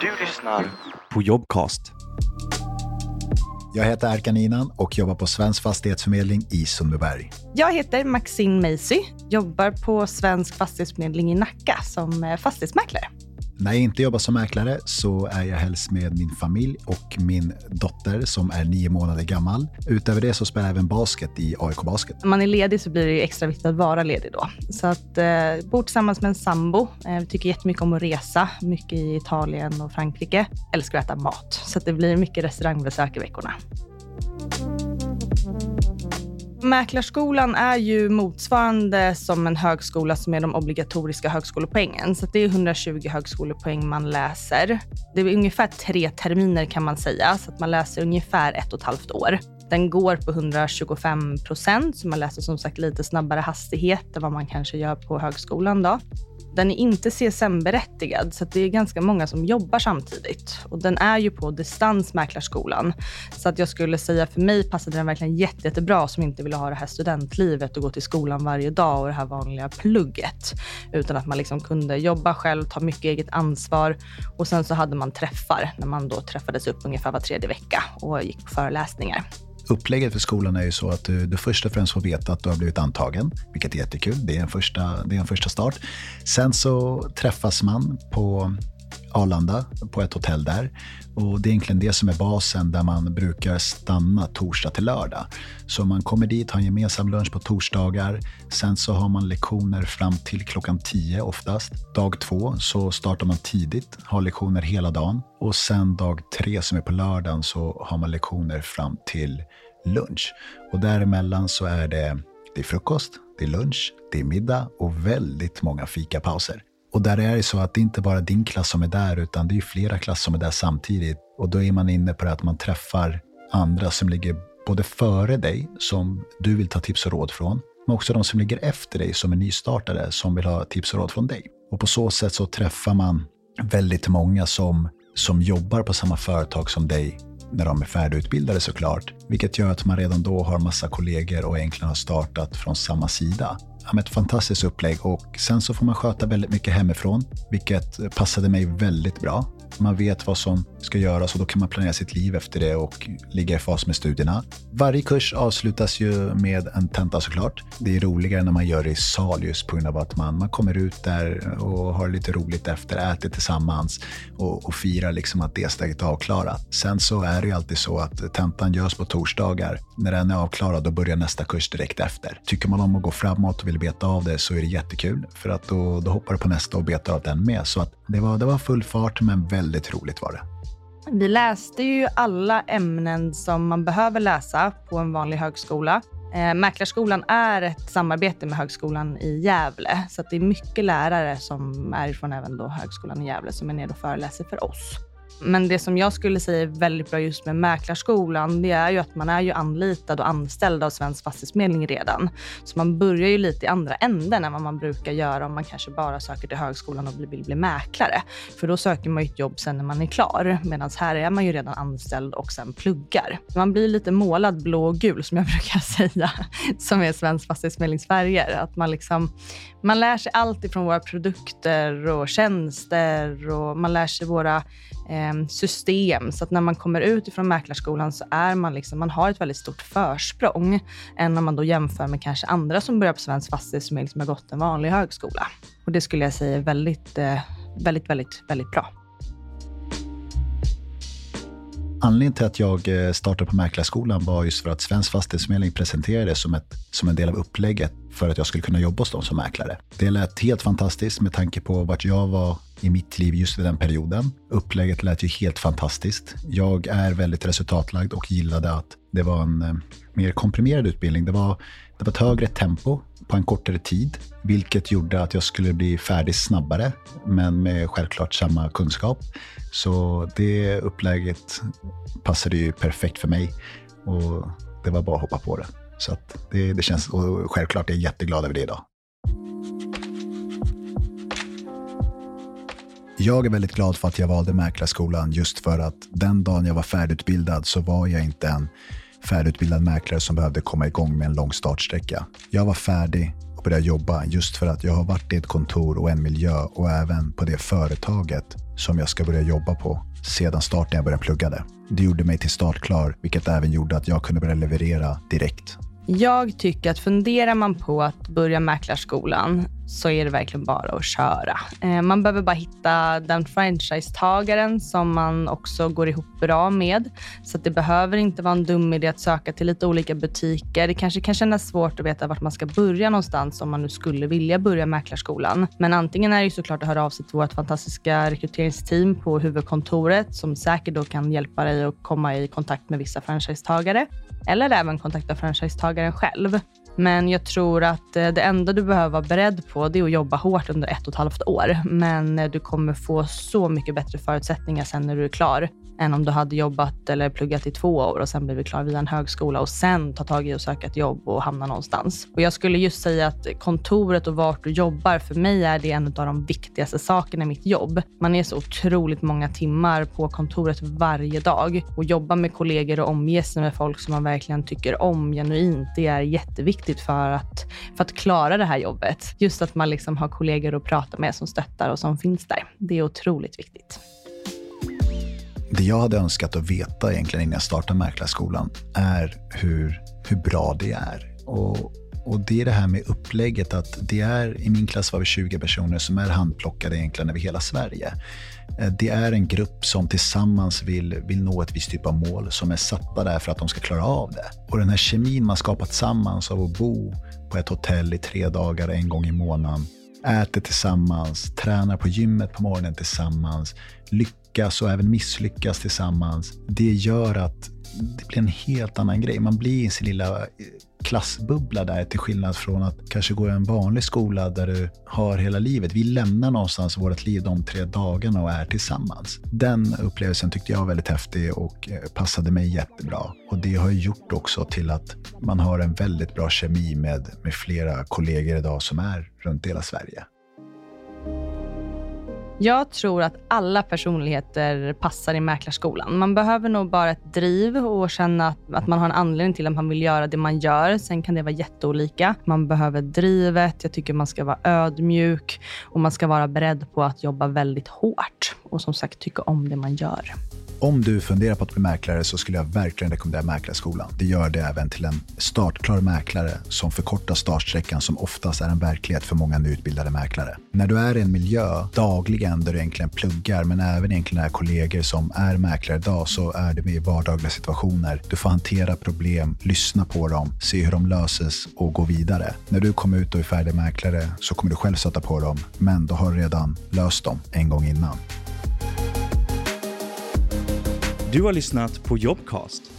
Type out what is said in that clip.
Du lyssnar på Jobcast. Jag heter Erkan Inan och jobbar på Svensk Fastighetsförmedling i Sundbyberg. Jag heter Maxine Macy, jobbar på Svensk Fastighetsförmedling i Nacka som eh, fastighetsmäklare. När jag inte jobbar som mäklare så är jag helst med min familj och min dotter som är nio månader gammal. Utöver det så spelar jag även basket i AIK Basket. När man är ledig så blir det ju extra viktigt att vara ledig då. Så att eh, bor tillsammans med en sambo. Eh, vi tycker jättemycket om att resa, mycket i Italien och Frankrike. Älskar att äta mat, så att det blir mycket restaurangbesök i veckorna. Mäklarskolan är ju motsvarande som en högskola som är de obligatoriska högskolepoängen. Så det är 120 högskolepoäng man läser. Det är ungefär tre terminer kan man säga, så att man läser ungefär ett och ett halvt år. Den går på 125 procent, så man läser som sagt lite snabbare hastighet än vad man kanske gör på högskolan. Då. Den är inte CSN-berättigad, så det är ganska många som jobbar samtidigt. Och den är ju på distans, Mäklarskolan. Så att jag skulle säga för mig passade den verkligen jätte, jättebra som inte ville ha det här studentlivet och gå till skolan varje dag och det här vanliga plugget. Utan att man liksom kunde jobba själv, ta mycket eget ansvar och sen så hade man träffar när man då träffades upp ungefär var tredje vecka och gick på föreläsningar. Upplägget för skolan är ju så att du, du först och främst får veta att du har blivit antagen, vilket är jättekul. Det är en första, det är en första start. Sen så träffas man på Arlanda, på ett hotell där. Och Det är egentligen det som är basen där man brukar stanna torsdag till lördag. Så man kommer dit, har en gemensam lunch på torsdagar. Sen så har man lektioner fram till klockan 10 oftast. Dag två så startar man tidigt, har lektioner hela dagen. Och sen dag tre som är på lördagen så har man lektioner fram till lunch. Och däremellan så är det, det är frukost, det är lunch, det är middag och väldigt många fikapauser. Och där är det så att det inte bara är din klass som är där, utan det är flera klasser som är där samtidigt. Och då är man inne på det att man träffar andra som ligger både före dig, som du vill ta tips och råd från, men också de som ligger efter dig som är nystartade, som vill ha tips och råd från dig. Och på så sätt så träffar man väldigt många som, som jobbar på samma företag som dig när de är färdigutbildade såklart. Vilket gör att man redan då har massa kollegor och egentligen har startat från samma sida ja, ett fantastiskt upplägg och sen så får man sköta väldigt mycket hemifrån, vilket passade mig väldigt bra. Man vet vad som ska göras och då kan man planera sitt liv efter det och ligga i fas med studierna. Varje kurs avslutas ju med en tenta såklart. Det är roligare när man gör det i sal just på grund av att man, man kommer ut där och har lite roligt efter, äter tillsammans och, och firar liksom att det steget är avklarat. Sen så är det ju alltid så att tentan görs på torsdagar. När den är avklarad då börjar nästa kurs direkt efter. Tycker man om att gå framåt och vill beta av det så är det jättekul för att då, då hoppar du på nästa och betar av den med. Så att det, var, det var full fart men väldigt Väldigt roligt var det. Vi läste ju alla ämnen som man behöver läsa på en vanlig högskola. Eh, Mäklarskolan är ett samarbete med Högskolan i Gävle, så det är mycket lärare som är från även då Högskolan i Gävle som är nere och föreläser för oss. Men det som jag skulle säga är väldigt bra just med Mäklarskolan, det är ju att man är ju anlitad och anställd av Svensk Fastighetsförmedling redan. Så man börjar ju lite i andra änden än vad man brukar göra om man kanske bara söker till högskolan och vill bli mäklare. För då söker man ju ett jobb sen när man är klar. Medan här är man ju redan anställd och sen pluggar. Man blir lite målad blå och gul som jag brukar säga, som är Svensk Fastighetsförmedlings färger. Att man liksom man lär sig allt ifrån våra produkter och tjänster och man lär sig våra Ehm, system. Så att när man kommer ut ifrån mäklarskolan så är man liksom, man har ett väldigt stort försprång än om man då jämför med kanske andra som börjar på Svensk Fastighetsförmedling som liksom har gått en vanlig högskola. Och det skulle jag säga är väldigt, eh, väldigt, väldigt, väldigt bra. Anledningen till att jag eh, startade på Mäklarskolan var just för att Svensk Fastighetsförmedling presenterade det som, ett, som en del av upplägget för att jag skulle kunna jobba hos dem som mäklare. Det lät helt fantastiskt med tanke på vart jag var i mitt liv just vid den perioden. Upplägget lät ju helt fantastiskt. Jag är väldigt resultatlagd och gillade att det var en eh, mer komprimerad utbildning. Det var, det var ett högre tempo på en kortare tid, vilket gjorde att jag skulle bli färdig snabbare, men med självklart samma kunskap. Så det upplägget passade ju perfekt för mig och det var bara att hoppa på det. Så det, det känns, och självklart är jag jätteglad över det idag. Jag är väldigt glad för att jag valde Mäklarskolan just för att den dagen jag var färdigutbildad så var jag inte en färdigutbildad mäklare som behövde komma igång med en lång startsträcka. Jag var färdig och började jobba just för att jag har varit i ett kontor och en miljö och även på det företaget som jag ska börja jobba på sedan starten jag började plugga det. Det gjorde mig till startklar, vilket även gjorde att jag kunde börja leverera direkt. Jag tycker att funderar man på att börja mäklarskolan så är det verkligen bara att köra. Eh, man behöver bara hitta den franchisetagaren som man också går ihop bra med. Så det behöver inte vara en dum idé att söka till lite olika butiker. Det kanske kan kännas svårt att veta vart man ska börja någonstans om man nu skulle vilja börja mäklarskolan. Men antingen är det såklart att höra av sig till vårt fantastiska rekryteringsteam på huvudkontoret som säkert då kan hjälpa dig att komma i kontakt med vissa franchisetagare eller även kontakta franchisetagaren själv. Men jag tror att eh, det enda du behöver vara beredd på det är att jobba hårt under ett och ett halvt år. Men eh, du kommer få så mycket bättre förutsättningar sen när du är klar än om du hade jobbat eller pluggat i två år och sen blivit klar via en högskola och sen ta tag i och söka ett jobb och hamna någonstans. Och jag skulle just säga att kontoret och vart du jobbar, för mig är det en av de viktigaste sakerna i mitt jobb. Man är så otroligt många timmar på kontoret varje dag och jobba med kollegor och omge sig med folk som man verkligen tycker om genuint. Det är jätteviktigt för att, för att klara det här jobbet. Just att man liksom har kollegor att prata med som stöttar och som finns där. Det är otroligt viktigt. Det jag hade önskat att veta egentligen innan jag startade Mäklarskolan är hur, hur bra det är. Och, och det är det här med upplägget att det är, i min klass var vi 20 personer som är handplockade egentligen över hela Sverige. Eh, det är en grupp som tillsammans vill, vill nå ett visst typ av mål som är satta där för att de ska klara av det. Och den här kemin man skapat tillsammans av att bo på ett hotell i tre dagar en gång i månaden äter tillsammans, tränar på gymmet på morgonen tillsammans, lyckas och även misslyckas tillsammans. Det gör att det blir en helt annan grej. Man blir i sin lilla eh, klassbubbla där till skillnad från att kanske gå i en vanlig skola där du har hela livet. Vi lämnar någonstans vårt liv de tre dagarna och är tillsammans. Den upplevelsen tyckte jag var väldigt häftig och eh, passade mig jättebra. Och det har gjort också till att man har en väldigt bra kemi med, med flera kollegor idag som är runt hela Sverige. Jag tror att alla personligheter passar i mäklarskolan. Man behöver nog bara ett driv och känna att, man har en anledning till att man vill göra det man gör. Sen kan det vara jätteolika. Man behöver drivet. Jag tycker man ska vara ödmjuk och man ska vara beredd på att jobba väldigt hårt och som sagt tycka om det man gör. Om du funderar på att bli mäklare så skulle jag verkligen rekommendera Mäklarskolan. Det gör det även till en startklar mäklare som förkortar startsträckan som oftast är en verklighet för många nyutbildade mäklare. När du är i en miljö dagligen där du egentligen pluggar men även egentligen är kollegor som är mäklare idag så är det med i vardagliga situationer. Du får hantera problem, lyssna på dem, se hur de löses och gå vidare. När du kommer ut och är färdig mäklare så kommer du själv sätta på dem men då har du redan löst dem en gång innan. Du har lyssnat på Jobcast.